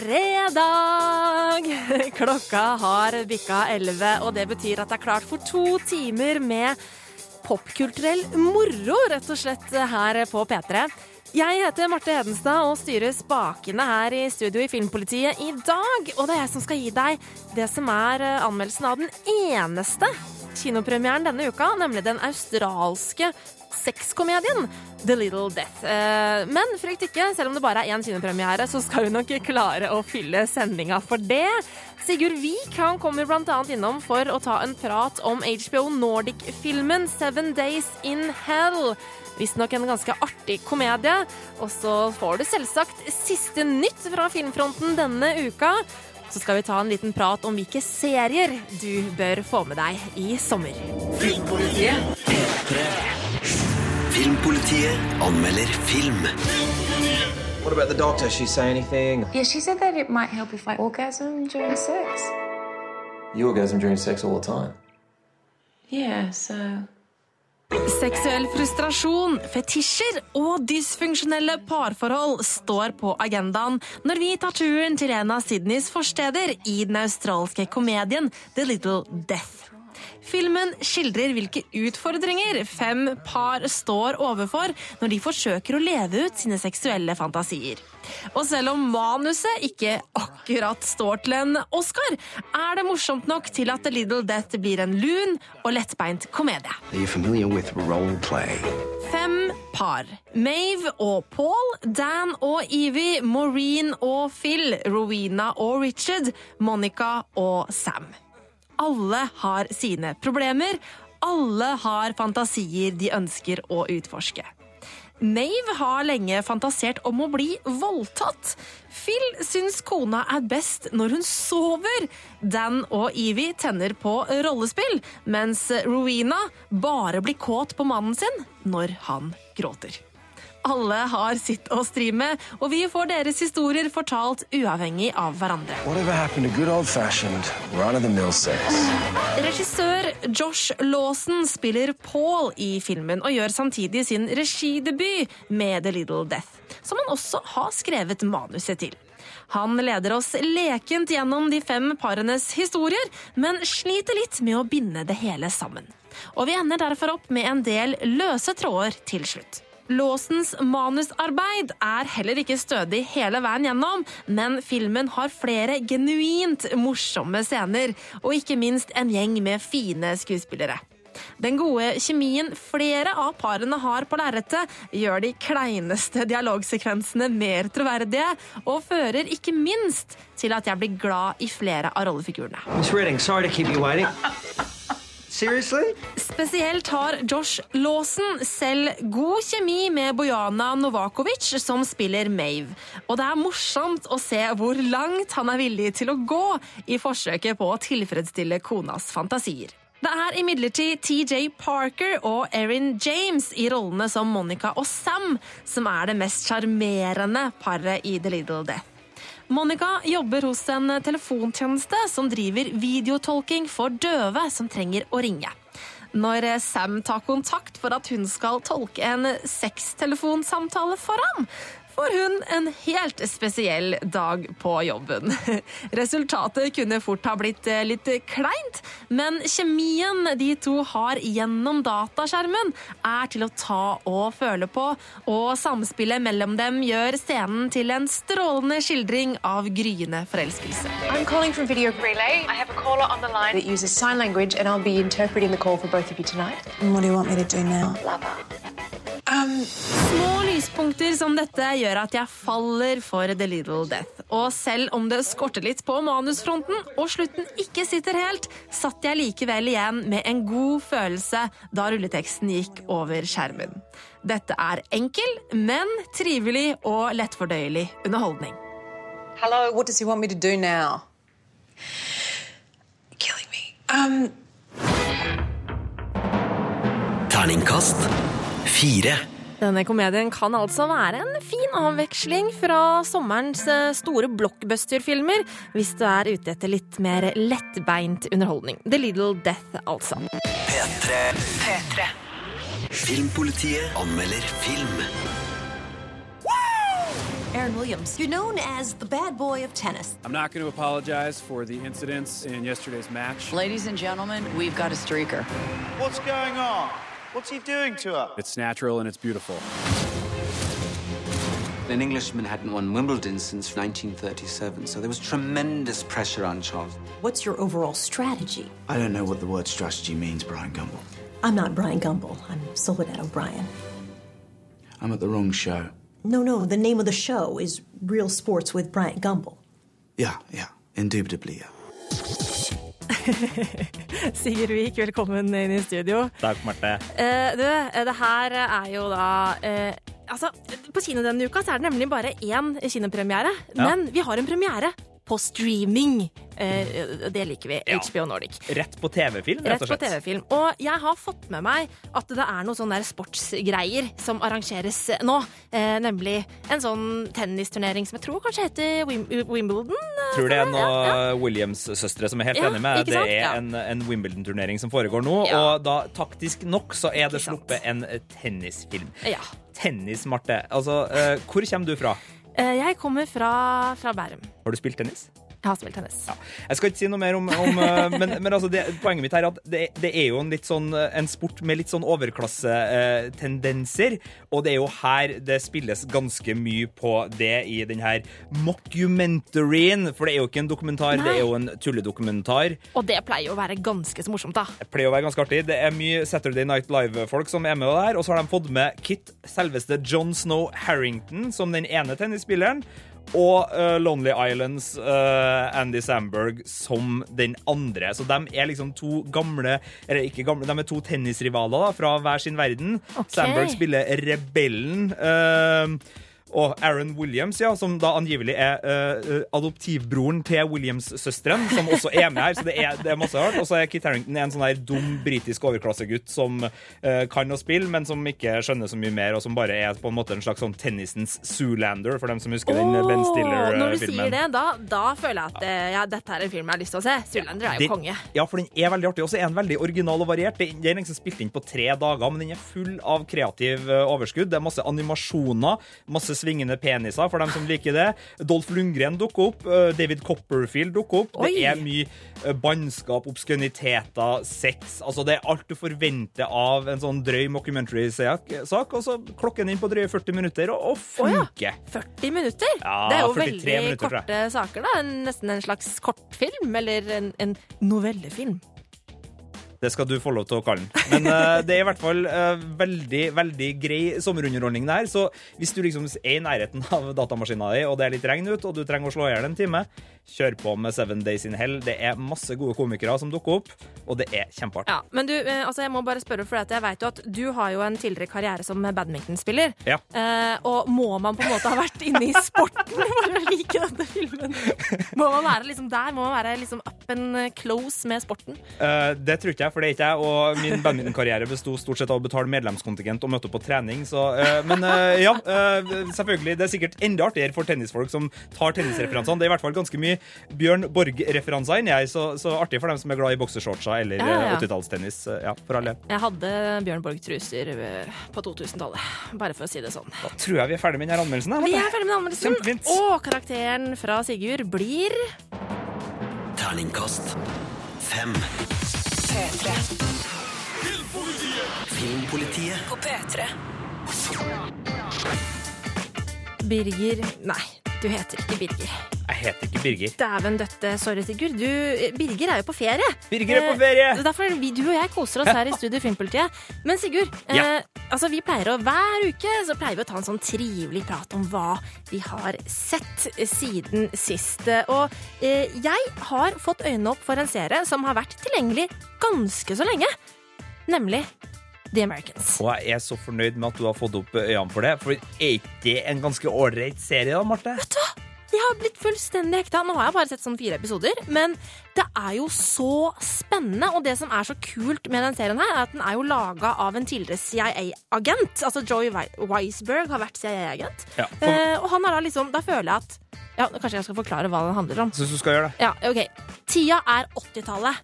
fredag! Klokka har bikka elleve, og det betyr at det er klart for to timer med popkulturell moro, rett og slett, her på P3. Jeg heter Marte Hedenstad og styrer spakene her i studio i Filmpolitiet i dag. Og det er jeg som skal gi deg det som er anmeldelsen av den eneste kinopremieren denne uka, nemlig den australske sexkomedien The Little Death. Eh, men frykt ikke, selv om det bare er én kinopremiere, så skal vi nok klare å fylle sendinga for det. Sigurd Vik han kommer bl.a. innom for å ta en prat om HBO Nordic-filmen Seven Days in Hell. Visstnok en ganske artig komedie. Og så får du selvsagt siste nytt fra filmfronten denne uka. Så skal vi ta en liten prat om hvilke serier du bør få med deg i sommer. Filmpolitiet Filmpolitiet anmelder film. What about the doctor? She say anything? Yeah, she said that it might help if I orgasm during sex. You orgasm during sex all the time. Yeah, so. Seksuell frustrasjon, fetisjer og dysfunksjonelle parforhold står på agendaen når vi tar turen til en av Sydneys forsteder i den australske komedien The Little Death. Filmen skildrer hvilke utfordringer fem par står overfor når de forsøker å leve ut sine seksuelle fantasier. Og selv om manuset ikke akkurat står til en Oscar, er det morsomt nok til at The Little Death blir en lun og lettbeint komedie. Fem par. Mave og Paul, Dan og Evie, Maureen og Phil, Rowena og Richard, Monica og Sam. Alle har sine problemer. Alle har fantasier de ønsker å utforske. Mave har lenge fantasert om å bli voldtatt. Phil syns kona er best når hun sover. Dan og Evie tenner på rollespill, mens Rowena bare blir kåt på mannen sin når han gråter. Alle har sitt å stri med, og vi får deres historier fortalt uavhengig av hverandre. Regissør Josh Lawson spiller Paul i filmen og gjør samtidig sin regidebut med The Little Death, som han også har skrevet manuset til. Han leder oss lekent gjennom de fem parenes historier, men sliter litt med å binde det hele sammen. Og vi ender derfor opp med en del løse tråder til slutt. Låsens manusarbeid er heller ikke stødig hele veien gjennom, men filmen har flere genuint morsomme scener, og ikke minst en gjeng med fine skuespillere. Den gode kjemien flere av parene har på lerretet, gjør de kleineste dialogsekvensene mer troverdige, og fører ikke minst til at jeg blir glad i flere av rollefigurene. Miss Redding, sorry to keep you waiting. Seriously? Spesielt har Josh Lawson selv god kjemi med Bojana Novakovic, som spiller Mave. Og det er morsomt å se hvor langt han er villig til å gå i forsøket på å tilfredsstille konas fantasier. Det er imidlertid TJ Parker og Erin James i rollene som Monica og Sam som er det mest sjarmerende paret i The Little Death. Monica jobber hos en telefontjeneste som driver videotolking for døve som trenger å ringe. Når Sam tar kontakt for at hun skal tolke en sextelefonsamtale for ham, får hun en helt spesiell dag på jobben. Resultatet kunne fort ha blitt litt kleint, men kjemien de to har gjennom dataskjermen, er til å ta og føle på, og samspillet mellom dem gjør scenen til en strålende skildring av gryende forelskelse. I'm calling from Video Relay. I have a caller on the line that uses sign language, and I'll be interpreting the call for both of you tonight. And what do you want me to do now? Små lyspunkter som dette gjør at jeg faller for The Little Death. Og selv om det skorter litt på manusfronten og slutten ikke sitter helt, satt jeg likevel igjen med en god følelse da rulleteksten gikk over skjermen. Dette er enkel, men trivelig og lettfordøyelig underholdning. Hello, what does he want me to do now? Killing me. Um, Terningkast fire. Denne komedien kan altså være en fin avveksling fra sommerens eh, store blockbuster-filmer, hvis du er ute etter litt mer lettbeint underholdning. The Little Death, altså. P3. Filmpolitiet anmelder film. Aaron Williams. You're known as the bad boy of tennis. I'm not going to apologize for the incidents in yesterday's match. Ladies and gentlemen, we've got a streaker. What's going on? What's he doing to her? It's natural and it's beautiful. An Englishman hadn't won Wimbledon since 1937, so there was tremendous pressure on Charles. What's your overall strategy? I don't know what the word strategy means, Brian Gumble. I'm not Brian Gumble. I'm Soledad O'Brien. I'm at the wrong show. No, no, the name of the show is Real Sports with Brian Gumble. Yeah, yeah. Indubitably, yeah. Sigurd Vik, velkommen inn i studio. Takk, Marte. Eh, du, eh, det her er jo da eh, Altså, på kino denne uka så er det nemlig bare én kinopremiere. Ja. Men vi har en premiere på streaming. Eh, det liker vi. Ja. HBO Nordic. Rett på TV-film, rett Rett og på slett. TV-film. Og jeg har fått med meg at det er noen sånne sportsgreier som arrangeres nå. Eh, nemlig en sånn tennisturnering som jeg tror kanskje heter Wim Wimbledon. eh, Tror det er Ja, ja. Williams-søstre som er helt Ja, enig med. Det er en, en Wimbledon-turnering som foregår nå, og da taktisk nok så er det sluppet sant. en tennisfilm. Ja. Tennis, Marte. Altså, eh, hvor kommer du fra? Eh, jeg kommer fra, fra Bærum. Har du spilt tennis? Jeg har spilt tennis. Ja. Jeg skal ikke si noe mer om, om eh, Men, men altså det, poenget mitt er at det, det er jo en, litt sånn, eh, en sport med litt sånn overklassetendenser. og det er jo her det spilles ganske mye på det i den her mockumentaryen. For det er jo ikke en dokumentar, Nei. det er jo en tulledokumentar. Og det pleier jo å være ganske så morsomt, da. Det pleier å være ganske artig. Det er mye Saturday Night Live-folk som er med der. Og så har de fått med Kit, selveste John Snow Harrington, som den ene tennisspilleren. Og uh, Lonely Islands, uh, Andy Samberg, som den andre. Så de er liksom to gamle Eller ikke gamle, de er to tennisrivaler da, fra hver sin verden. Okay. Samberg spiller rebellen. eh, og Aaron Williams, ja, som da angivelig er uh, adoptivbroren til Williams-søsteren, som også er med her. Så det er, det er masse rart. Og så er Kit Harrington en sånn her dum britisk overklassegutt som uh, kan å spille, men som ikke skjønner så mye mer, og som bare er på en måte en slags sånn tennisens Zoolander, for dem som husker den Ben Stiller-filmen. Når du sier det, da, da føler jeg at uh, ja, dette er en film jeg har lyst til å se. Zoolander er jo Den- konge. Ja, for den er veldig artig. Og så er den veldig original og variert. Den er liksom spilt inn på tre dager, men den er full av kreativ overskudd. Det er masse animasjoner, masse svingende peniser for dem som liker det. Dolph Lundgren dukker opp. eh, David Copperfield dukker opp. Oi. Det er mye eh, bannskap, obskøniteter, sex. Altså, det er alt du forventer av en sånn drøy mockumentary-sak. Og så klokken inn på drøye 40 minutter, og, og Å ja. 40 minutter? Ja, det er jo veldig minutter, korte saker, da. Nesten en slags kortfilm, eller en, en novellefilm. Det skal du få lov til å kalle den. Men uh, det er i hvert fall uh, veldig veldig grei sommerunderholdning der. Så hvis du liksom er i nærheten av datamaskina di, og det er litt regn ute, og du trenger å slå i hjel en time, kjør på med Seven Days in Hell. Det er masse gode komikere som dukker opp, og det er kjempeartig. Ja, men du, eh, altså jeg må bare spørre, for jeg vet jo at du har jo en tidligere karriere som badmintonspiller. Ja. Uh, og må man på en måte ha vært inne i sporten for å like denne filmen? Må man være liksom der? Må man være liksom up and close med sporten? Det tror ikke jeg, for det er ikke jeg. Og min badmintonkarriere besto stort sett av å betale medlemskontingent og møte opp på trening. Så, uh, men uh, ja, uh, selvfølgelig. Det er sikkert enda artigere for tennisfolk som tar tennisreferansene. Det er i hvert fall ganske mye Bjørn Borg-referanser inni her, så, så artig for dem som er glad i boksershortser eller Ja, ja, ja. eh, 80-tallstennis. Eh, Ja, for alle. Jeg hadde Bjørn Borg-truser på 2000-tallet, bare for å si det sånn. Da tror jeg vi er ferdig med denne anmeldelsen. her, Vi er ferdig med anmeldelsen, Kjempefint. og karakteren fra Sigurd blir Terningkast fem. Filmpolitiet. På P3. Birger Nei, du heter ikke Birger. Jeg heter ikke Birger. Dæven døtte, sorry, Sigurd. Du, Birger er jo på ferie. Birger er på ferie! Eh, Derfor er vi, du og jeg koser oss her i Studio Filmpolitiet. Men Sigurd, Ja. eh, altså vi pleier å, hver uke så pleier vi å ta en sånn trivelig prat om hva vi har sett siden sist. Og eh, jeg har fått øynene opp for en serie som har vært tilgjengelig ganske så lenge. Nemlig The Americans. Og jeg er så fornøyd med at du har fått opp øynene for det. For er ikke det en ganske ålreit serie, da, Marte? Vet du hva? Jeg har blitt fullstendig hekta. Nå har jeg bare sett sånn fire episoder, men det er jo så spennende. Og det som er så kult med den serien her, er at den er jo laga av en tidligere CIA-agent. Altså Joey Weisberg har vært CIA-agent. Ja, for- eh, og han har da liksom Da føler jeg at ja, Kanskje jeg skal forklare hva den handler om. Syns du skal gjøre det? Ja, ok. Tida er 80-tallet,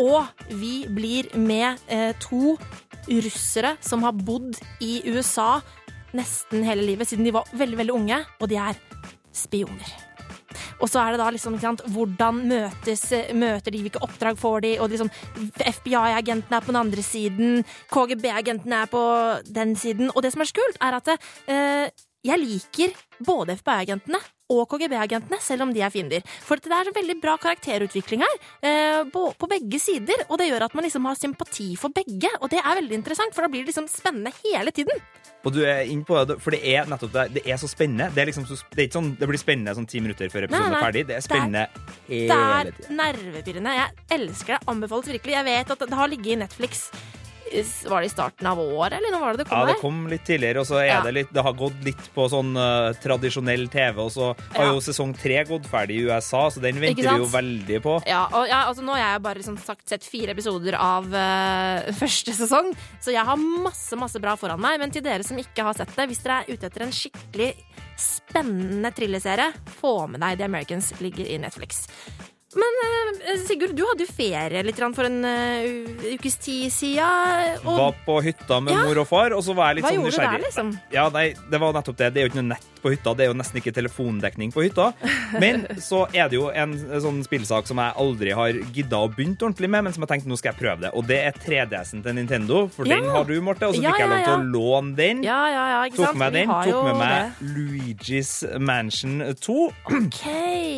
og vi blir med eh, to russere som har bodd i USA nesten hele livet, siden de var veldig, veldig unge, og de er spioner. Og så er det da liksom, sant, hvordan møtes, møter de, hvilke oppdrag får de, og liksom FBI-agentene er på den andre siden, KGB-agentene er på den siden. Og det som er så kult, er at eh, jeg liker både FBI-agentene og KGB-agentene, selv om de er fiender. For det er så veldig bra karakterutvikling her, eh, på, begge sider, og det gjør at man liksom har sympati for begge, og det er veldig interessant, for da blir det liksom spennende hele tiden. Og du er inn på det, for det er nettopp det. Det er så spennende. Det er, liksom så, det er ikke sånn det blir spennende sånn ti minutter før episoden Nei, nei, er ferdig. Det er spennende Det hele er nervepirrende. Jeg elsker det. Anbefales virkelig. Jeg vet at det har ligget i Netflix Var det i starten av året, eller når var det det kom? Ja, det kom litt tidligere, og så er Ja. det litt Det har gått litt på sånn uh, tradisjonell TV, og så har Ja. jo sesong tre gått ferdig i USA, så den venter vi jo veldig på. Ja, og ja, altså Nå har jeg bare som sagt sett fire episoder av uh, første sesong, så jeg har masse masse bra foran meg. Men til dere som ikke har sett det, hvis dere er ute etter en skikkelig spennende thrillerserie, få med deg The Americans ligger i Netflix. Men eh, Sigurd, du hadde jo ferie litt for en eh, ukes tid siden. Og Var på hytta med Ja. mor og far, og så var jeg litt Hva sånn nysgjerrig. der, liksom? Ja, nei, det var nettopp det. Det er jo ikke noe nett på hytta. Det er jo nesten ikke telefondekning på hytta. Men så er det jo en sånn spillsak som jeg aldri har gidda å begynt ordentlig med, men som jeg tenkte nå skal jeg prøve det. Og det er 3DS-en til Nintendo, for Ja. den har du, Marte, og så fikk jeg lov til å låne den. Ja, ja, ja, ikke Tok sant? med Vi den, har tok med meg det. Luigi's Mansion 2. Ok.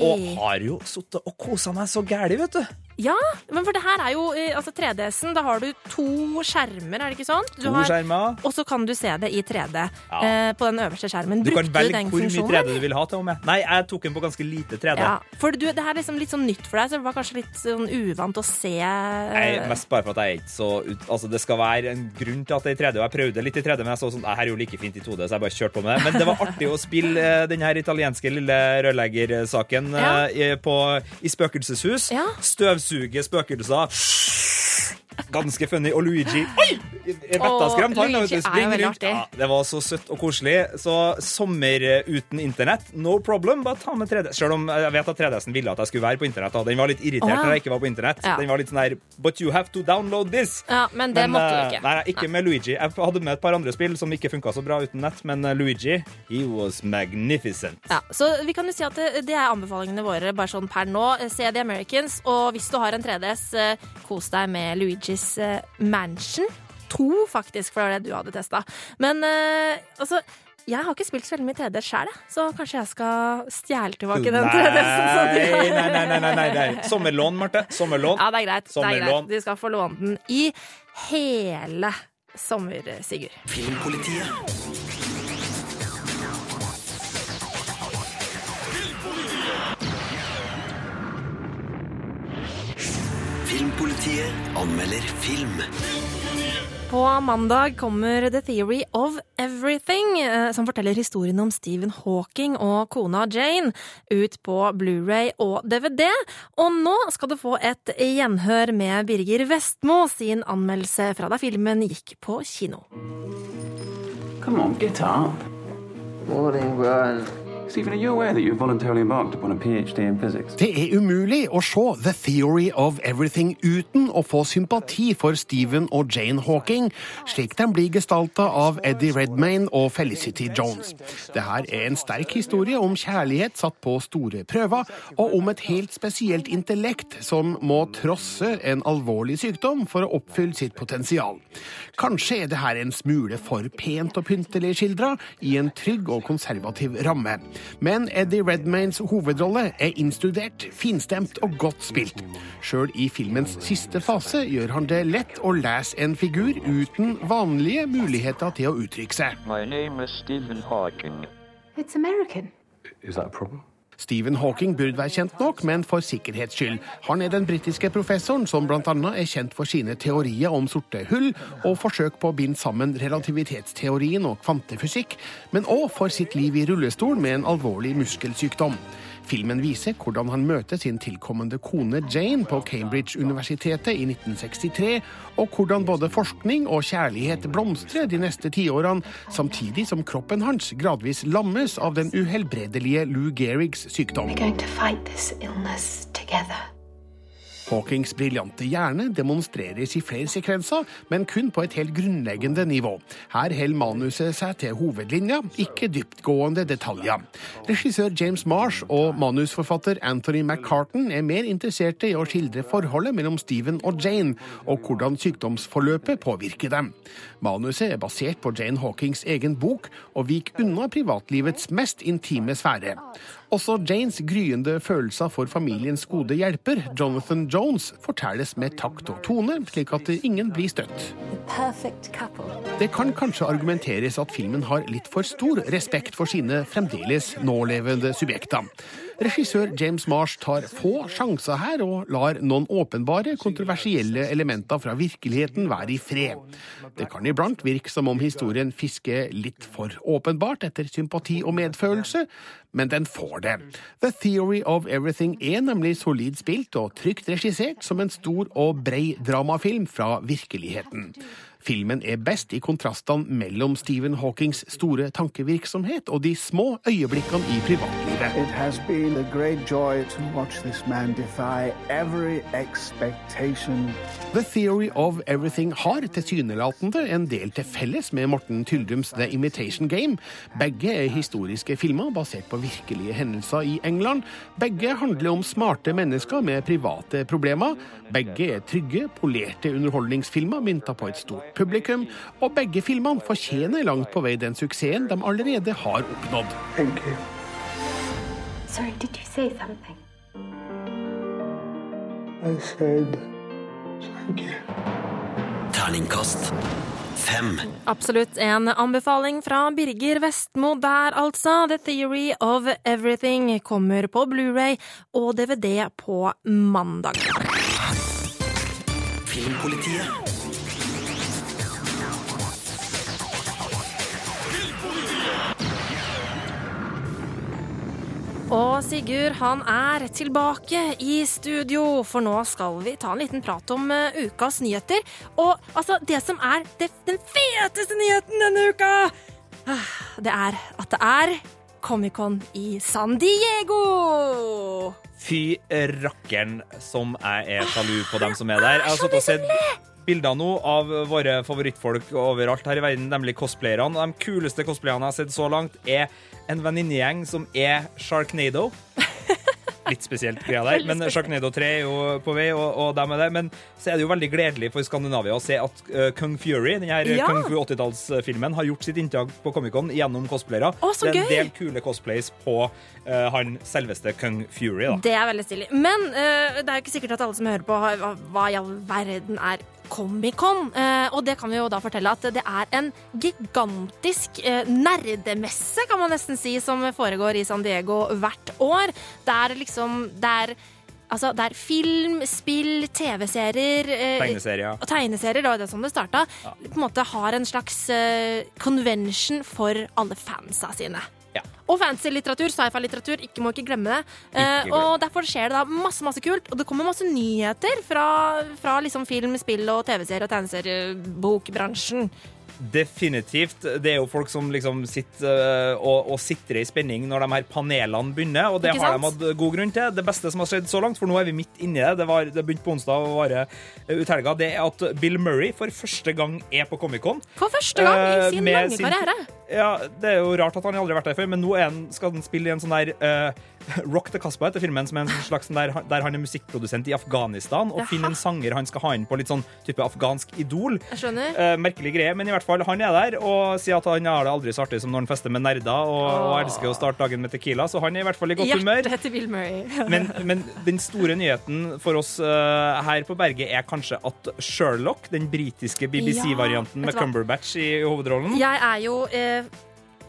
Og har jo sittet og kosa meg så gæli, vet du. Ja, men for det her er jo eh, altså 3DS-en. Da har du to skjermer, er det ikke sånn? Du To har- skjermer. Og så kan du se det i 3D Ja. eh, på den øverste skjermen. Du kan Brukte velge den hvor mye 3D du vil ha til og med. Nei, jeg tok den på ganske lite 3D. Ja, for du, det her er liksom litt sånn nytt for deg, så det var kanskje litt sånn uvant å se Nei, mest bare for at jeg er ikke så Altså, det skal være en grunn til at det er i 3D, og jeg prøvde litt i 3D, men jeg så sånn her er jo like fint i 2D, så jeg bare kjørte på med det. Men det var artig å spille eh, den her italienske lille rørleggersaken Ja. eh, i- på, i spøkelseshus. Ja. Støvsuge spøkelser. Ganske funny. Og Luigi Oi! Vettaskremt han. Luigi er springer rundt. Ja, det var så søtt og koselig. Så sommer eh, uten internett, no problem. Bare ta med 3D. Selv om jeg vet at 3DS-en ville at jeg skulle være på internett. Den var litt irritert oh, ja. når jeg ikke var på internett. Ja. Den var litt sånn her But you have to download this. Ja, men det måtte du eh, ikke. Nei, ikke med Luigi. Jeg hadde med et par andre spill som ikke funka så bra uten nett, men eh, Luigi, he was magnificent. Ja, så vi kan jo si at det, det er anbefalingene våre bare sånn per nå. Se The Americans, og hvis du har en 3DS, eh, kos deg med Luigi's eh, Mansion. To, faktisk, for det var det du hadde testa. Men eh, altså jeg har ikke spilt så veldig mye 3D sjøl, så kanskje jeg skal stjele tilbake den 3D-en. Nei, nei, nei, nei, nei, nei, nei. Sommerlån, Marte. Sommerlån. Ja, det er greit. Det er greit. Du skal få låne den i hele sommer, Sigurd. Filmpolitiet. Filmpolitiet anmelder film. På mandag kommer The Theory of Everything, eh, som forteller historien om Stephen Hawking og kona Jane, ut på Blu-ray og DVD. Og nå skal du få et gjenhør med Birger Vestmo sin anmeldelse fra da filmen gikk på kino. Come on, get up. Morning, Brian. Det er umulig å se The Theory of Everything uten å få sympati for Stephen og Jane Hawking, slik de blir gestalta av Eddie Redmayne og Felicity Jones. Det her er en sterk historie om kjærlighet satt på store prøver, og om et helt spesielt intellekt som må trosse en alvorlig sykdom for å oppfylle sitt potensial. Kanskje er det her en smule for pent og pyntelig skildra i en trygg og konservativ ramme. Men Eddie Redmaynes hovedrolle er innstudert, finstemt og godt spilt. Sjøl i filmens siste fase gjør han det lett å lese en figur uten vanlige muligheter til å uttrykke seg. My name is Stephen Hawking. It's American. Is that a problem? Stephen Hawking burde være kjent nok, men for sikkerhets skyld. Han er den britiske professoren som bl.a. er kjent for sine teorier om sorte hull og forsøk på å binde sammen relativitetsteorien og kvantefysikk, men òg for sitt liv i rullestol med en alvorlig muskelsykdom. Filmen viser hvordan han møter sin tilkommende kone Jane på Cambridge-universitetet i 1963, og hvordan både forskning og kjærlighet blomstrer de neste tiårene, samtidig som kroppen hans gradvis lammes av den uhelbredelige Lou Gehrigs sykdom. We're going to fight this illness together. Hawkings briljante hjerne demonstreres i flere sekvenser, men kun på et helt grunnleggende nivå. Her holder manuset seg til hovedlinja, ikke dyptgående detaljer. Regissør James Marsh og manusforfatter Anthony McCartan er mer interesserte i å skildre forholdet mellom Stephen og Jane, og hvordan sykdomsforløpet påvirker dem. Manuset er basert på Jane Hawkings egen bok, og viker unna privatlivets mest intime sfære. Også Janes gryende følelser for familiens gode hjelper, Jonathan Jones, fortelles med takt og tone, slik at ingen blir støtt. Det kan kanskje argumenteres at filmen har litt for stor respekt for sine fremdeles nålevende subjekter. Regissør James Marsh tar få sjanser her, og lar noen åpenbare, kontroversielle elementer fra virkeligheten være i fred. Det kan iblant virke som om historien fisker litt for åpenbart etter sympati og medfølelse, men den får det. The Theory of Everything er nemlig solid spilt og trygt regissert som en stor og brei dramafilm fra virkeligheten. Filmen er best i kontrastene mellom Stephen Hawkings store tankevirksomhet og de små øyeblikkene i privatlivet. It has been a great joy to watch this man defy every expectation. The Theory of Everything har tilsynelatende en del til felles med Morten Tyldrums The Imitation Game. Begge er historiske filmer basert på virkelige hendelser i England. Begge handler om smarte mennesker med private problemer. Begge er trygge, polerte underholdningsfilmer mynta på et stort publikum. Og begge filmene fortjener langt på vei den suksessen de allerede har oppnådd. Sorry, did you say something? I said thank you. Terningkast fem. Absolutt en anbefaling fra Birger Vestmo der, altså. The Theory of Everything kommer på Blu-ray og DVD på mandag. Filmpolitiet. Og Sigurd han er tilbake i studio, for nå skal vi ta en liten prat om uh, ukas nyheter. Og altså, det som er det, den feteste nyheten denne uka, ah, det er at det er Comic-Con i San Diego! Fy rakkeren som jeg er sjalu på dem som er der. Jeg har sittet og sett bilder nå av våre favorittfolk overalt her i verden, nemlig cosplayerne. Og de kuleste cosplayerne jeg har sett så langt, er en venninnegjeng som er Sharknado. Litt spesielt greia der, men Sharknado 3 er jo på vei, og, og dem er det. Men så er det jo veldig gledelig for Skandinavia å se at uh, Kung Fury, den her Ja. Kung Fu 80-tallsfilmen, har gjort sitt inntog på Comic-Con gjennom cosplayere. Å, så det er en gøy! del kule cosplays på uh, han selveste Kung Fury, da. Det er veldig stilig. Men uh, det er jo ikke sikkert at alle som hører på, har- hva, hva i all verden er Comic-Con. Eh, og det kan vi jo da fortelle at det er en gigantisk eh, nerdemesse, kan man nesten si, som foregår i San Diego hvert år. Det er liksom Det er Altså, det er film, spill, TV-serier eh, Tegneserier. Og tegneserier, det var det som det starta. På en måte har en slags eh, convention for alle fansa sine. Og fancy-litteratur, sci-fi-litteratur, ikke må ikke glemme det. Eh, Ikke glem. og derfor skjer det da masse masse kult, og det kommer masse nyheter fra, fra liksom film, spill og TV-serie- og tegneseriebokbransjen. Definitivt. Det er jo folk som liksom sitter øh, og, og sitrer i spenning når de her panelene begynner, og det har de hatt god grunn til. Det beste som har skjedd så langt, for nå er vi midt inni det, det, var, det begynte på onsdag og varer øh, ut helga, det er at Bill Murray for første gang er på Comic-Con. For første gang i Eh, sin lange sin- karriere. Ja, Det er jo rart at han aldri har vært der før, men nå han, skal han spille i en sånn der eh, Rock the Casbah heter filmen, som er en slags sånn der, der han er musikkprodusent i Afghanistan og Jaha. finner en sanger han skal ha inn på litt sånn type afghansk idol. Jeg skjønner. Eh, merkelig greie, men i hvert fall han er der og sier at han har det aldri så artig som når han fester med nerder og, og elsker å starte dagen med Tequila, så han er i hvert fall i godt humør. Hjertet til Bill Murray. Men, men den store nyheten for oss uh, her på berget er kanskje at Sherlock, den britiske BBC-varianten Ja, med? Cumberbatch i hovedrollen Jeg er jo eh,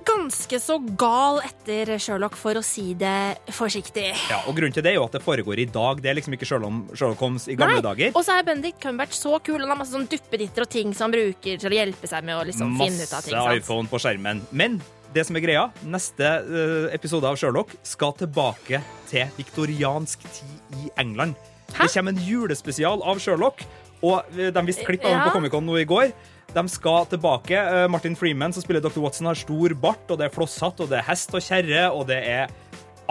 ganske så gal etter Sherlock, for å si det forsiktig. Ja, og Grunnen til det er jo at det foregår i dag. Det er liksom ikke Sherlock, Holmes i gamle Nei, dager. Og så er Benedict Cumberbatch så kul. Han har masse sånn duppeditter og ting som han bruker til å hjelpe seg med å liksom finne ut av ting. Masse iPhone på skjermen. Men det som er greia, neste eh, episode av Sherlock skal tilbake til viktoriansk tid i England. Hæ? Det kommer en julespesial av Sherlock, og eh, de viste klipp av den Ja. på Comic-Con nå i går. De skal tilbake. Eh, Martin Freeman, som spiller Dr. Watson, har stor bart, og det er flosshatt, og det er hest og kjerre, og det er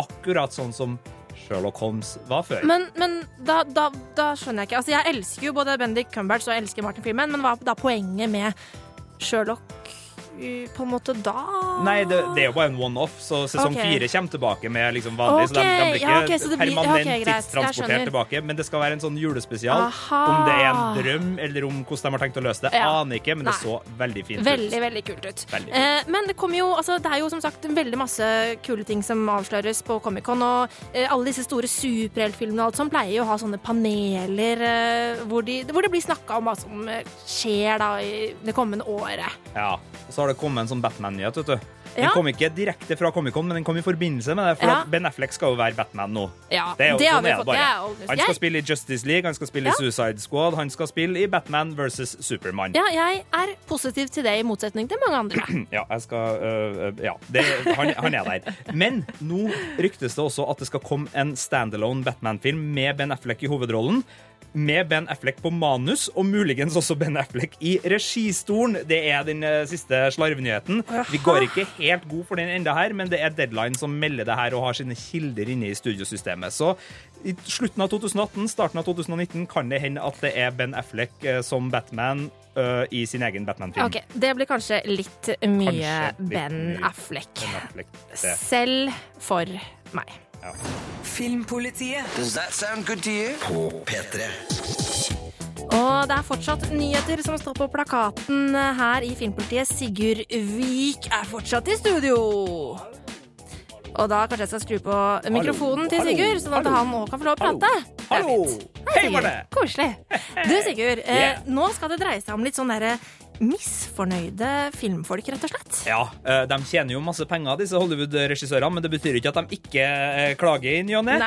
akkurat sånn som Sherlock Holmes var før. Men, men da, da, da skjønner jeg ikke. Altså, jeg elsker jo både Bendik Cumberbatch og jeg elsker Martin Freeman, men hva er da poenget med Sherlock på en måte da? Nei, det, det er jo bare en one-off, så sesong fire okay. kommer tilbake med liksom vanlig. Så de, de blir ikke ja, okay, så det blir- permanent tidstransportert tilbake. Men det skal være en sånn julespesial. Aha. Om det er en drøm, eller om hvordan de har tenkt å løse det, Ja. aner ikke, men det så veldig fint Veldig, ut. veldig kult ut. Veldig Eh, men det kommer jo, altså, det er jo som sagt veldig masse kule ting som avsløres på Comic-Con. Og eh, alle disse store superheltfilmene og alt sånt pleier jo å ha sånne paneler eh, hvor, de, hvor det blir snakka om hva som eh, skjer da i det kommende året. Ja. Og så har det kommet en sånn Batman-nyhet, vet du. Den Ja. kom ikke direkte fra Comic-Con, men den kom i forbindelse med det. For Ja. at Ben Affleck skal jo være Batman nå. Ja, Det er jo det har sånn er det bare. det. Han skal spille i Justice League, han skal spille i Suicide Squad, han skal spille i Batman versus Supermann. Ja, jeg er positiv til det, i motsetning til mange andre. Ja, jeg skal øh, øh, Ja, det, han, han er der. Men nå ryktes det også at det skal komme en standalone Batman-film med Ben Affleck i hovedrollen. Med Ben Affleck på manus, og muligens også Ben Affleck i registolen. Det er den øh, siste slarvnyheten. Vi går ikke helt god for den enda her, men det er Deadline som melder det her og har sine kilder inne i studiosystemet. Så i slutten av 2018, starten av 2019 kan det hende at det er Ben Affleck øh, som Batman øh, i sin egen Batman-film. Ok, Det blir kanskje litt mye Kanskje litt Ben mye Affleck. Ben Affleck. Selv for meg. Filmpolitiet. Does that sound good to you? På P3. Og det er fortsatt nyheter som står på plakaten her i Filmpolitiet. Sigurd Vik er fortsatt i studio. Og da kanskje jeg skal skru på mikrofonen til Sigurd, sånn at hallo, han òg kan få lov å prate. Hallo! Hei, Sigurd. Marte! Koselig. Du, Sigurd, eh, Yeah. nå skal det dreie seg om litt sånn derre misfornøyde filmfolk, rett og slett. Ja, eh, De tjener jo masse penger, disse Hollywood-regissørene, men det betyr ikke at de ikke eh, klager i ny og ne.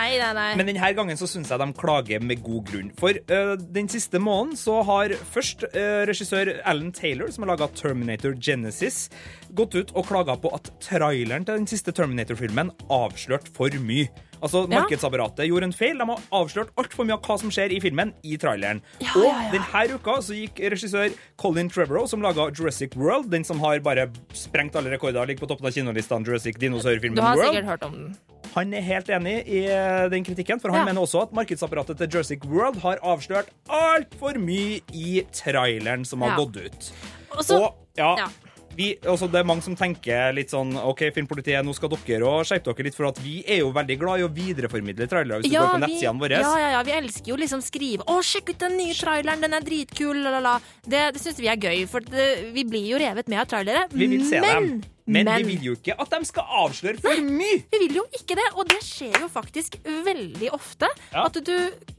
Men denne gangen så syns jeg de klager med god grunn. For uh, den siste måneden så har først uh, regissør Alan Taylor, som har laga Terminator Genesis, gått ut og klaga på at traileren til den siste Terminator-filmen avslørte for mye. Altså, Ja. Markedsapparatet gjorde en feil. De har avslørt altfor mye av hva som skjer i filmen, i traileren. Ja, og ja, denne uka så gikk regissør Colin Trevorrow, som laga Jurassic World, den som har bare sprengt alle rekorder, ligger på toppen av kinolistene, Jurassic dinosaurfilmen Du har World. sikkert hørt om den. Han er helt enig i eh, den kritikken, for han mener også at markedsapparatet til Jurassic World har avslørt altfor mye i traileren som har gått ut. Og så- og ja. Vi, også, det er mange som tenker litt sånn OK, Filmpolitiet, nå skal dere og skjerpe dere litt, for at vi er jo veldig glad i å videreformidle trailere hvis du går på nettsidene våre. ja, ja, ja, vi elsker jo liksom skrive 'Å, sjekk ut den nye traileren, den er dritkul', la, la, la. Det, det syns vi er gøy, for det, vi blir jo revet med av trailere. Vi vil se men, dem. Men, vi vil jo ikke at de skal avsløre for mye! Vi vil jo ikke det, og det skjer jo faktisk veldig ofte. Ja. At du,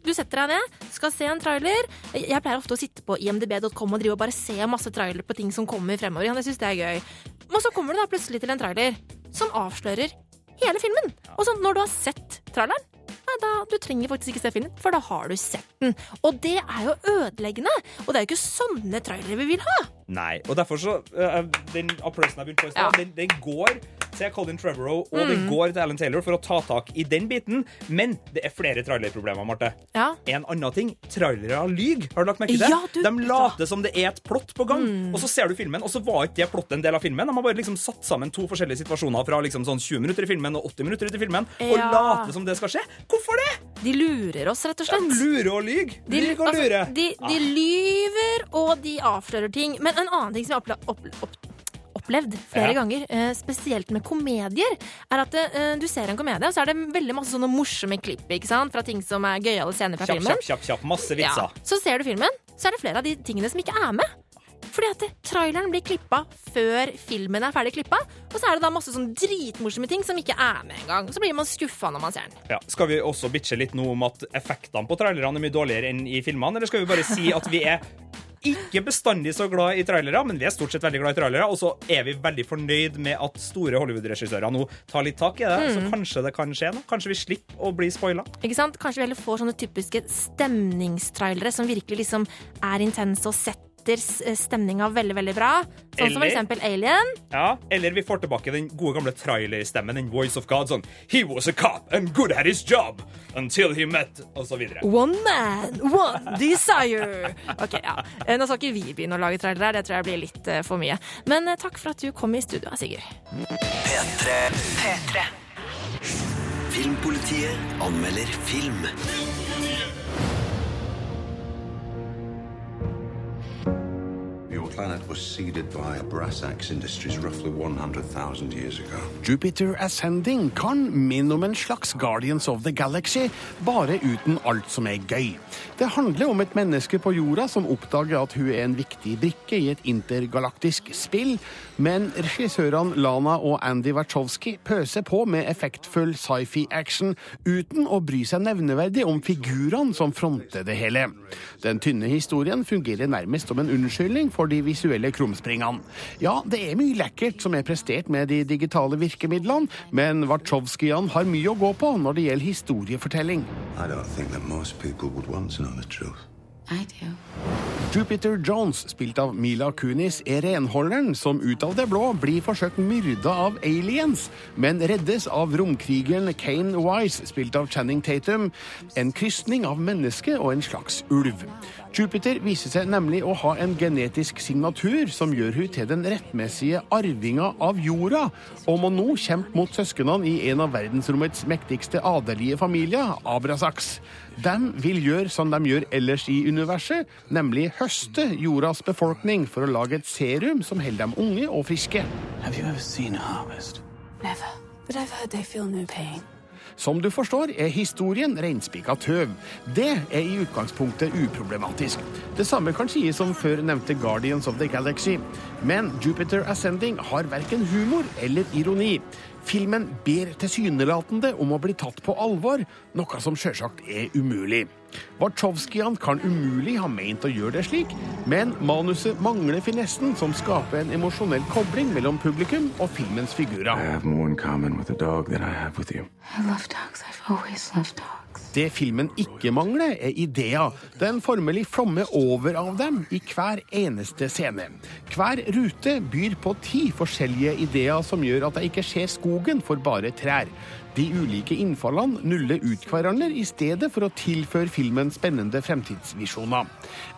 du setter deg ned, skal se en trailer. Jeg pleier ofte å sitte på imdb.com og drive og bare se masse trailer på ting som kommer fremover. Ja, Jeg synes det er gøy. Men så kommer du da plutselig til en trailer som avslører hele filmen. Og så når du har sett traileren, ja, da, du trenger faktisk ikke se filmen, for da har du sett den. Og det er jo ødeleggende. Og det er jo ikke sånne trailere vi vil ha. Nei, og derfor så uh, Den applausen jeg begynte på i stad, den går til Colin Trevorrow, og mm. det går til Alan Taylor for å ta tak i den biten. Men det er flere trailerproblemer, Marte. Ja. En annen ting. Trailere lyver. Har du lagt merke til det? Ja, du- De later som det er et plott på gang, Mm. og så ser du filmen, og så var ikke det plottet en del av filmen. De har bare liksom satt sammen to forskjellige situasjoner fra liksom sånn 20 minutter i filmen og 80 minutter ut i filmen, og Ja. later som det skal skje. Hvorfor det? De lurer oss, rett og slett. De lurer og lyver. De, Lyver og altså, lurer. de, de lyver, og de avslører ting. Men en annen ting som jeg opple opp opp opplevd flere Ja. ganger, eh, spesielt med komedier, er at eh, du ser en komedie, og så er det veldig masse sånne morsomme klipp ikke sant? fra ting som er gøyale scener fra Kjapp, filmen. kjapp, kjapp, kjapp. Masse vitser. Ja. Så ser du filmen, så er det flere av de tingene som ikke er med. Fordi at traileren blir klippa før filmen er ferdig klippa, og så er det da masse sånn dritmorsomme ting som ikke er med engang. Så blir man skuffa når man ser den. Ja. Skal vi også bitche litt nå om at effektene på trailerne er mye dårligere enn i filmene, eller skal vi bare si at vi er ikke bestandig så glad i trailere, men vi er stort sett veldig glad i trailere, og så er vi veldig fornøyd med at store Hollywood-regissører nå tar litt tak i det, så Mm. kanskje det kan skje noe. Kanskje vi slipper å bli spoila. Ikke sant? Kanskje vi heller får sånne typiske stemningstrailere som virkelig liksom er intense og setter s- stemninga veldig, veldig bra. Sånn som for eksempel Alien. Ja, eller vi får tilbake den gode gamle trailerstemmen, den Voice of God, sånn He was a cop and good at his job until he met Og så videre. One man, one desire. Ok, ja. Eh, Nå skal ikke vi begynne å lage trailere, det tror jeg blir litt eh, for mye. Men eh, takk for at du kom i studio, Sigurd. P3. Filmpolitiet anmelder film. Planet was seeded by brass axe industries roughly 100,000 years ago. Jupiter Ascending kan minne om en slags Guardians of the Galaxy, bare uten alt som er gøy. Det handler om et menneske på jorda som oppdager at hun er en viktig brikke i et intergalaktisk spill, men regissørene Lana og Andy Wachowski pøser på med effektfull sci-fi-action uten å bry seg nevneverdig om figurene som fronter det hele. Den tynne historien fungerer nærmest som en unnskyldning for de visuelle krumspringene. Ja, det er mye lekkert som er prestert med de digitale virkemidlene, men Wachowskiene har mye å gå på når det gjelder historiefortelling. I don't think that most people would want to know the truth. Jupiter Jones, spilt av Mila Kunis, er renholderen som ut av det blå blir forsøkt myrda av aliens, men reddes av romkrigeren Kane Wise, spilt av Channing Tatum, en krysning av menneske og en slags ulv. Jupiter viser seg nemlig å ha en genetisk signatur som gjør hun til den rettmessige arvinga av jorda, og må nå kjempe mot søsknene i en av verdensrommets mektigste adelige familier, Abrasax. De vil gjøre som de gjør ellers i universet, nemlig høste jordas befolkning for å lage et serum som holder dem unge og friske. Have you ever seen a harvest? Never. But I've heard they feel no pain. Som du forstår, er historien reinspika tøv. Det er i utgangspunktet uproblematisk. Det samme kan sies om før nevnte Guardians of the Galaxy. Men Jupiter Ascending har verken humor eller ironi. Filmen ber tilsynelatende om å bli tatt på alvor, noe som sjølsagt er umulig. Wachowskiene kan umulig ha meint å gjøre det slik, men manuset mangler finessen som skaper en emosjonell kobling mellom publikum og filmens figurer. Det filmen ikke mangler, er ideer. Den formelig flommer over av dem i hver eneste scene. Hver rute byr på ti forskjellige ideer som gjør at jeg ikke ser skogen for bare trær. De ulike innfallene nuller ut hverandre i stedet for å tilføre filmen spennende fremtidsvisjoner.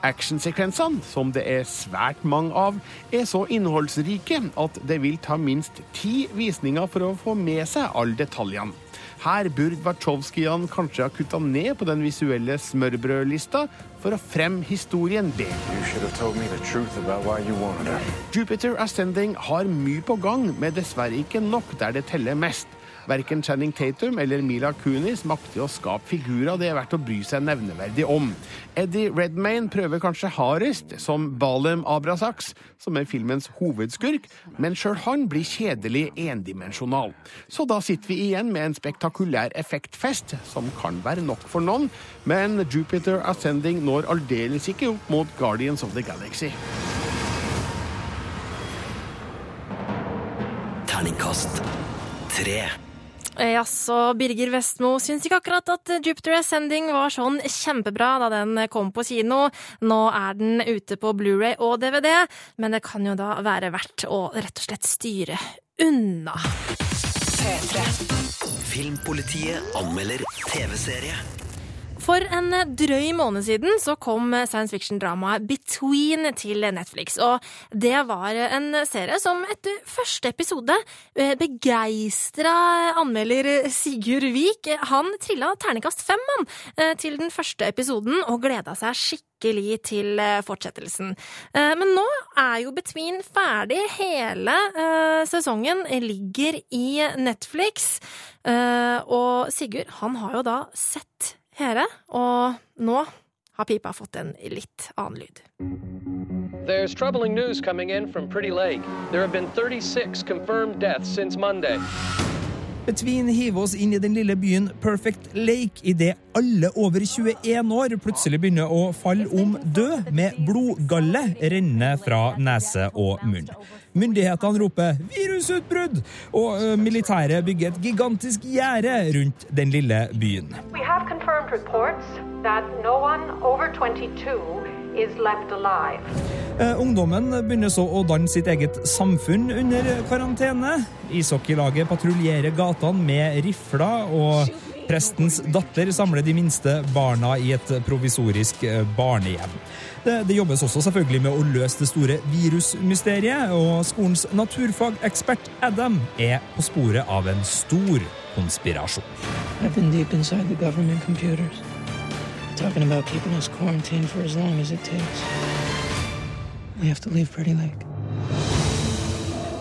Actionsekvensene, som det er svært mange av, er så innholdsrike at det vil ta minst ti visninger for å få med seg alle detaljene. Her burde Wachowskiene kanskje ha kutta ned på den visuelle smørbrødlista for å fremme historien bedre. Jupiter Ascending har mye på gang, men dessverre ikke nok der det teller mest. Verken Channing Tatum eller Mila Kunis makter å skape figurer det er verdt å bry seg nevneverdig om. Eddie Redmayne prøver kanskje hardest som Balem Abrasax, som er filmens hovedskurk, men sjøl han blir kjedelig endimensjonal. Så da sitter vi igjen med en spektakulær effektfest, som kan være nok for noen, men Jupiter Ascending når aldeles ikke opp mot Guardians of the Galaxy. Terningkast tre. Jaså, Birger Vestmo syns ikke akkurat at Jupiter Ascending var sånn kjempebra da den kom på kino. Nå er den ute på Blu-ray og DVD, men det kan jo da være verdt å rett og slett styre unna. Filmpolitiet anmelder TV-serie. For en drøy måned siden så kom science fiction-dramaet Between til Netflix. Og det var en serie som etter første episode eh, begeistra anmelder Sigurd Vik. Han trilla terningkast fem han, eh, til den første episoden og gleda seg skikkelig til eh, fortsettelsen. Men nå er jo Between ferdig. Hele sesongen ligger i Netflix. Og Sigurd, han har jo da sett hele, og nå har pipa fått en litt annen lyd. There's troubling news coming in from Pretty Lake. There have been 36 confirmed deaths since Monday. Between hiver oss inn i den lille byen Perfect Lake idet alle over 21 år plutselig begynner å falle om død med blodgalle rennende fra nese og munn. Myndighetene roper 'virusutbrudd', og militæret bygger et gigantisk gjerde rundt den lille byen. We have confirmed reports that no over 22 is left alive. Eh, ungdommen begynner så å danne sitt eget samfunn under karantene. Ishockeylaget patruljerer gatene med rifler, og Prestens datter samler de minste barna i et provisorisk eh, barnehjem. Det, det jobbes også selvfølgelig med å løse det store virusmysteriet, og skolens naturfagekspert Adam er på sporet av en stor konspirasjon. I've been deep inside the government computers, talking about keeping us quarantined for as long as it takes. We have to leave Pretty Lake.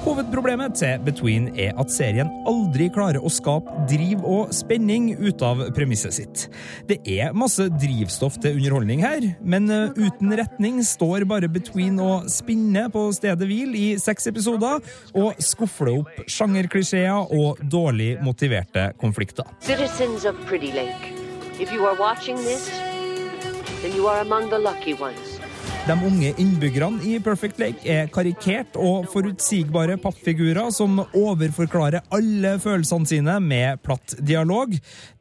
Hovedproblemet til Between er at serien aldri klarer å skape driv og spenning ut av premisset sitt. Det er masse drivstoff til underholdning her, men eh, uten retning står bare Between og spinner på stedet hvil i seks episoder og skufler opp sjangerklisjeer og dårlig motiverte konflikter. Citizens of Pretty Lake, if you are watching this, then you are among the lucky ones. De unge innbyggerne i Perfect Lake er karikert og forutsigbare pappfigurer som overforklarer alle følelsene sine med platt dialog.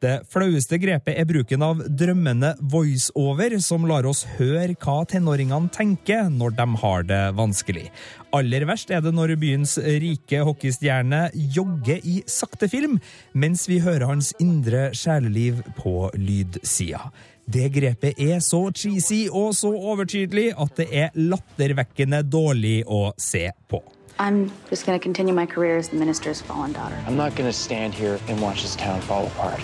Det flaueste grepet er bruken av drømmende voiceover, som lar oss høre hva tenåringene tenker når de har det vanskelig. Aller verst er det når byens rike hockeystjerne jogger i sakte film, mens vi hører hans indre sjeleliv på lydsida. Det grepet er så cheesy og så overtydelig at det er lattervekkende dårlig å se på. I'm just going to continue my career as the minister's fallen daughter. I'm not gonna stand here and watch this town fall apart.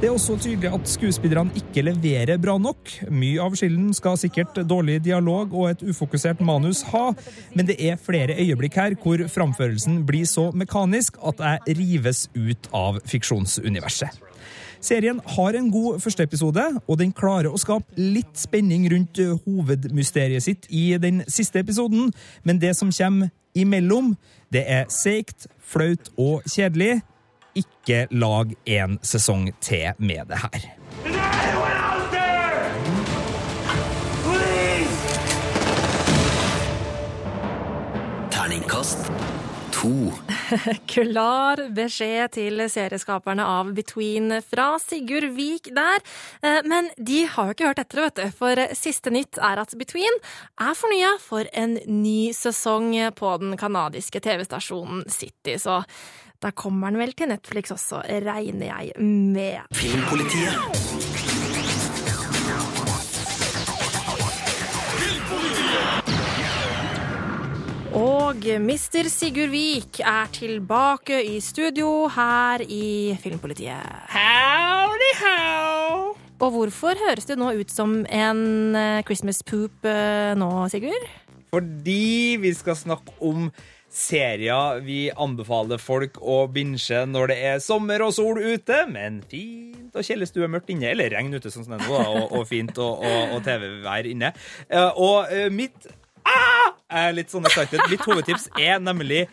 Det er også tydelig at skuespillerne ikke leverer bra nok. Mye av skylden skal sikkert dårlig dialog og et ufokusert manus ha, men det er flere øyeblikk her hvor framførelsen blir så mekanisk at jeg rives ut av fiksjonsuniverset. Serien har en god første episode, og den klarer å skape litt spenning rundt hovedmysteriet sitt i den siste episoden, men det som kommer imellom, det er seigt, flaut og kjedelig. Ikke lag en sesong til med det her. Terningkast to. Klar beskjed til serieskaperne av Between fra Sigurd Vik der. Eh, Men de har jo ikke hørt etter, vet du. For siste nytt er at Between er fornya for en ny sesong på den kanadiske TV-stasjonen City. Så da kommer den vel til Netflix også, regner jeg med. Filmpolitiet. Og Mr. Sigurd Vik er tilbake i studio her i Filmpolitiet. Howdy how! Og hvorfor høres det nå ut som en eh, Christmas poop eh, nå, Sigurd? Fordi vi skal snakke om serier vi anbefaler folk å binge når det er sommer og sol ute, men fint og kjellerstue stue mørkt inne, eller regn ute, sånn som det er nå, og, og fint og, og, og TV-vær inne. Eh, Og mitt ah! litt sånn excited. Mitt hovedtips er nemlig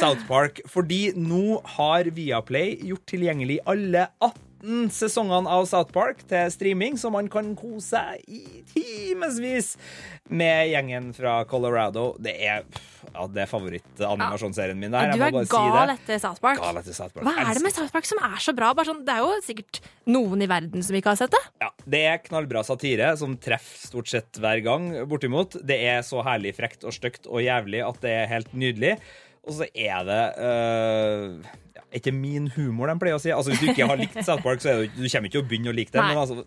South Park, fordi nå har Viaplay gjort tilgjengelig alle 18 sesongene av South Park til streaming, så man kan kose seg i timevis med gjengen fra Colorado. Det er, ja, det er favorittanimasjonsserien min. Der. du er gal si etter South Park. Gal etter South Park. Hva er det med South Park som er så bra? Bare sånn, det er jo sikkert noen i verden som ikke har sett det. Ja, Det er knallbra satire som treffer stort sett hver gang, bortimot. Det er så herlig frekt og stygt og jævlig at det er helt nydelig. Og så er det øh, ikke min humor, de pleier å si. Altså, Hvis du ikke har likt South Park, så er det, du kommer ikke til å begynne å like det. Men altså,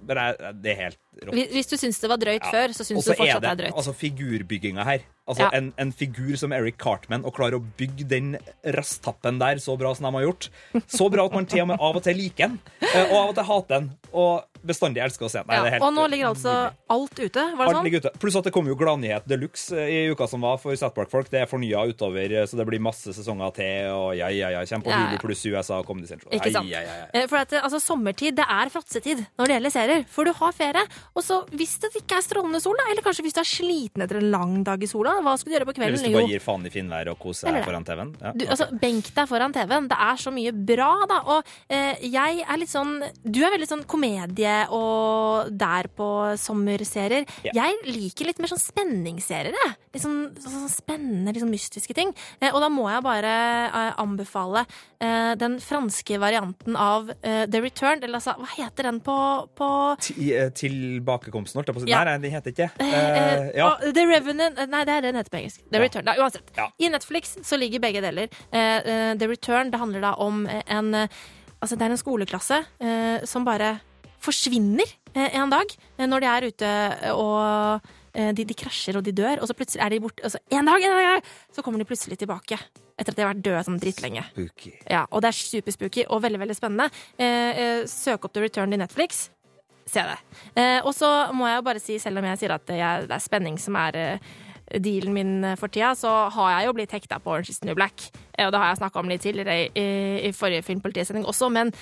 det er helt. Hvis- du syns det var drøyt Ja. før, så syns du fortsatt det er drøyt. Altså figurbygginga her. Altså Ja. en, en figur som Eric Cartman, og klarer å bygge den rasttappen der så bra som de har gjort. Så bra at man til og med av og til liker den, eh, og av og til hater den. Og bestandig elsker å se den. Ja, og nå ligger altså alt ute, var det Alt sånn? ligger ute. Pluss at det kom jo Gladnyhet de luxe i uka som var for South Park-folk. Det er fornya utover, så det blir masse sesonger til. Og ja, ja, ja. Kjem på. Hulu pluss USA og Comedy Central. Ikke sant? Eh, For at, eh, altså, Sommertid det er fråtsetid når det gjelder serier. For du har ferie. Og så hvis det ikke er strålende sol, da, eller kanskje hvis du er sliten etter en lang dag i sola, hva skal du gjøre på Eller kvelden? hvis du bare gir faen i finværet og koser deg foran TV-en. Ja, okay. altså, Benk deg foran TV-en. Det er så mye bra, da. Og eh, jeg er litt sånn Du er veldig sånn komedie og der på sommerserier. Ja. Jeg liker litt mer sånn spenningsserier, jeg. Litt sånn, sånn spennende, litt sånn mystiske ting. Eh, og da må jeg bare eh, anbefale eh, den franske varianten av eh, The Return. Eller altså, hva heter den på, på Til eh, Tilbakekomsten, holdt jeg på å si. Ja. Nei, den heter ikke uh, uh, ja. og The Revenant Nei, det er den heter på engelsk. The Ja. Return. Da, uansett. I Netflix så ligger begge deler. Uh, The Return det handler da om en Altså, det er en skoleklasse som bare forsvinner en dag når de er ute og de, de krasjer og de dør, og så plutselig er de borte. Altså, en dag, en dag, en dag, så kommer de plutselig tilbake. Etter at de har vært døde sånn dritlenge. Spooky. Ja, og det er superspooky og veldig veldig spennende. Eh, eh, søk opp The Return i Netflix. Se det. Eh, og så må jeg jo bare si, selv om jeg sier at det er, det er spenning som er eh, dealen min for tida, så har jeg jo blitt hekta på Orange is New Black. Eh, og det har jeg snakka om litt tidligere i, i forrige Filmpolitisending også, men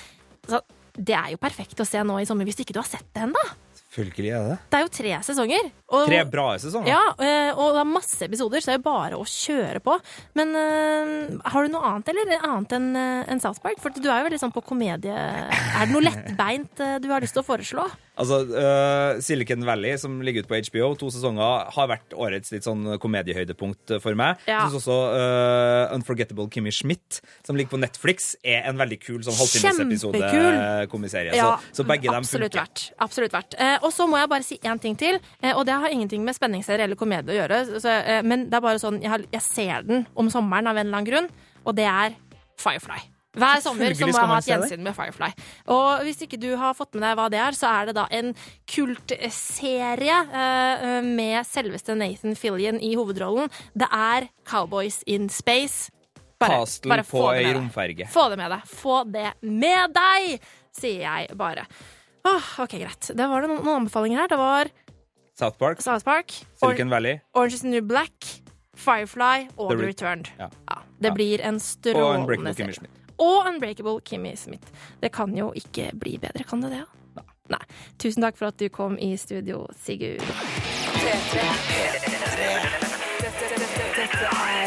så, det er jo perfekt å se nå i sommer hvis ikke du har sett det ennå. Selvfølgelig er det. Det er jo tre sesonger. Og, Tre bra sesonger. Ja, eh, og det er masse episoder, så det er jo bare å kjøre på. Men uh, har du noe annet, eller? Annet enn en enn South Park? For du er jo veldig sånn på komedie. Er det noe lettbeint eh, du har lyst til å foreslå? Altså, uh, Silicon Valley, som ligger ute på HBO, to sesonger, har vært årets litt sånn komediehøydepunkt for meg. Ja. Jeg syns også uh, Unforgettable Kimmy Schmidt, som ligger på Netflix, er en veldig kul sånn halvtimesepisode-komiserie. Ja, så, så begge dem funker. verdt. Absolutt verdt. Uh, og så må jeg bare si én ting til, eh, og det har ingenting med spenningsserie eller komedie å gjøre. Så, eh, men det er bare sånn, jeg, har, jeg ser den om sommeren av en eller annen grunn, og det er Firefly. Hver sommer så må jeg ha et gjensyn med Firefly. Og hvis ikke du har fått med deg hva det er, så er det da en kultserie uh, med selveste Nathan Fillion i hovedrollen. Det er Cowboys in Space. Bare, bare få det ei romferge. Få det med deg. Få det med deg, sier jeg bare. Åh, ok, greit. Det var det noen, noen anbefalinger her. Det var South Park, South Park, Silicon Valley Orange is the New Black, Firefly og The Returned. Ja. det Ja. blir en strålende serie. Og Unbreakable Kimmy Smith. Det kan jo ikke bli bedre, kan det det? Ja? Nei. Tusen takk for at du kom i studio, Sigurd.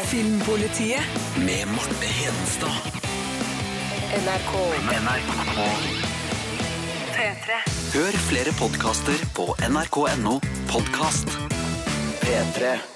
Filmpolitiet med Marte Hedenstad. NRK. NRK. P3. Hør flere podkaster på nrk.no podkast. P3.